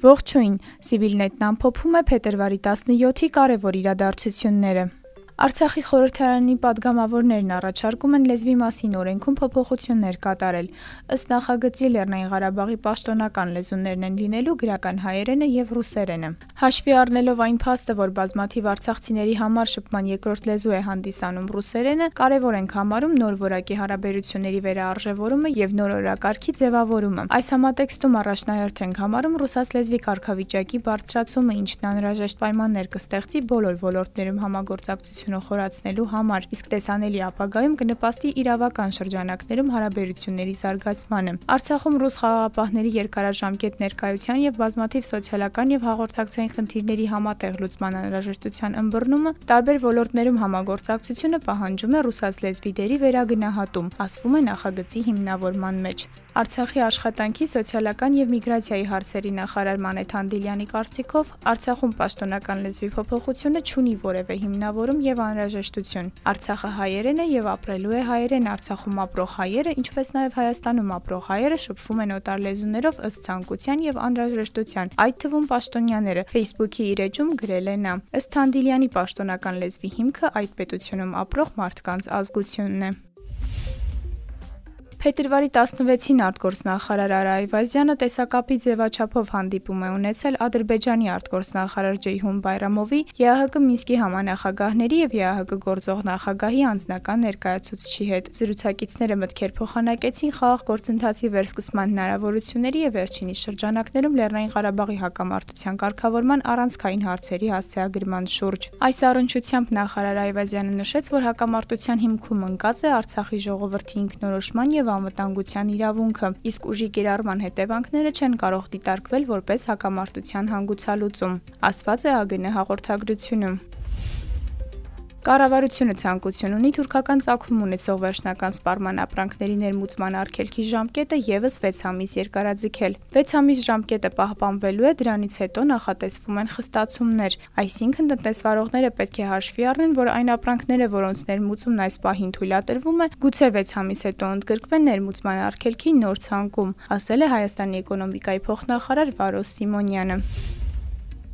Ողջույն, Սիվիլնետն ամփոփում է փետրվարի 17-ի կարևոր իրադարձությունները։ Արցախի խորհրդարանի падգամավորներն առաջարկում են լեզվի մասին օրենքում փոփոխություններ կատարել։ Ըստ նախագծի Լեռնային Ղարաբաղի պաշտոնական լեզուներն են լինելու գրական հայերենը եւ ռուսերենը։ Հաշվի առնելով այն փաստը, որ բազմաթիվ արցախցիների համար շփման երկրորդ լեզու է հանդիսանում ռուսերենը, կարեւոր ենք համարում նոր որակի հարաբերությունների վերաարժևորումը եւ նոր օրակարգի ձևավորումը։ Այս համատեքստում առաջնահերթ ենք համարում ռուսաց լեզվի կարգավիճակի բարձրացումը, ինչն անհրաժեշտ պայմաններ կստեղծի բոլոր ոլորտներում համագործակցություն տնտեսությունը խորացնելու համար, իսկ տեսանելի ապագայում կնպաստի իրավական շրջանակներում հարաբերությունների զարգացմանը։ Արցախում ռուս խաղաղապահների երկարաժամկետ ներկայության եւ բազմաթիվ սոցիալական եւ հաղորդակցային խնդիրների համատեղ լուծման անհրաժեշտության ըմբռնումը տարբեր ոլորտներում համագործակցությունը պահանջում է ռուսաց լեզվի դերի վերագնահատում, ասվում է նախագծի հիմնավորման մեջ։ Արցախի աշխատանքի, սոցիալական եւ միգրացիայի հարցերի նախարար Մանեթ Անդիլյանի կարծիքով Արցախում պաշտոնական լեզվի փոփոխությունը չունի որևէ հիմնավորում եւ անհրաժեշտություն։ Արցախը հայերեն է եւ ապրելու է հայերեն Արցախում ապրող հայերը, ինչպես նաեւ Հայաստանում ապրող հայերը շփվում են օտար լեզուներով ըստ ցանկության եւ անհրաժեշտության, այդ թվում պաշտոնյաները Facebook-ի իր էջում գրել է նա։ Ըստ Անդիլյանի պաշտոնական լեզվի հիմքը այդ պետությունում ապրող մարդկանց ազգությունն է։ Փետրվարի 16-ին արտգործնախարար Արա Այվազյանը տեսակապի ձևաչափով հանդիպում է ունեցել Ադրբեջանի արտգործնախարար Ջեյհուն Բայրամովի, ԵԱՀԿ Մինսկի համանախագահների եւ ԵԱՀԿ գործող նախագահի անձնական ներկայացուցչի հետ։ Զրուցակիցները մտքեր փոխանակեցին խաղաղ գործընթացի վերսկսման հնարավորությունների եւ վերջինիս շրջանակներում Լեռնային Ղարաբաղի հակամարտության կարգավորման առանցքային հարցերի հասցեագրման շուրջ։ Այս առնչությամբ նախարար Այվազյանը նշեց, որ հակամարտության հիմքում ընկած է Արցախի ժողովրդի ինքնորոշման եւ անվտանգության իրավունքը, իսկ ուժի կիրառման հետևանքները չեն կարող դիտարկվել որպես հակամարտության հանգուցալուծում, ասված է ԱԳՆ հաղորդագրությունում։ Կառավարությունը ցանկություն ունի թուրքական ցակում ունեցող վերջնական սպառման ապրանքների ներմուծման արգելքի ժամկետը եւս 6 ամիս երկարաձգել։ 6 ամիս ժամկետը պահպանվելու է, դրանից հետո նախատեսվում են խստացումներ, այսինքն տնտեսվարողները պետք է հաշվի առնեն, որ այն ապրանքները, որոնց ներմուծումն այս պահին թույլատրվում է, գուցե 6 ամիս հետո ընդգրկվեն ներմուծման արգելքի նոր ցանկում, ասել է Հայաստանի էկոնոմիկայի փոխնախարար Վարոս Սիմոնյանը։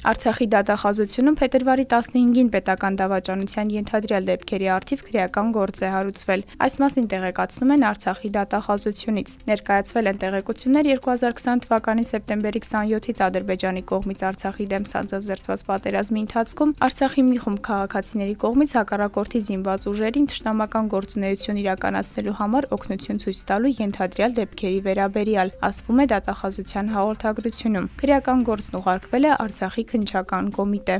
Արցախի դատախազությունում փետրվարի 15-ին պետական դավաճանության ենթադրյալ դեպքերի արդիվ քրեական գործ է հարուցվել։ Այս մասին տեղեկացնում են Արցախի դատախազությունից։ Ներկայացվել են տեղեկություններ 2020 թվականի սեպտեմբերի 27-ից Ադրբեջանի կողմից Արցախի դեմ սանձազերծված պատերազմի ընթացքում Արցախի մի խումբ քաղաքացիների կողմից հակառակորդի զինված ուժերին ճշտամական գործունեություն իրականացնելու համար օգնություն ցույց տալու ենթադրյալ դեպքերի վերաբերյալ, ասվում է դատախազության հաղորդագրությունում։ Քրեական գործն ուղարկվել է Արցախի քննչական կոմիտե։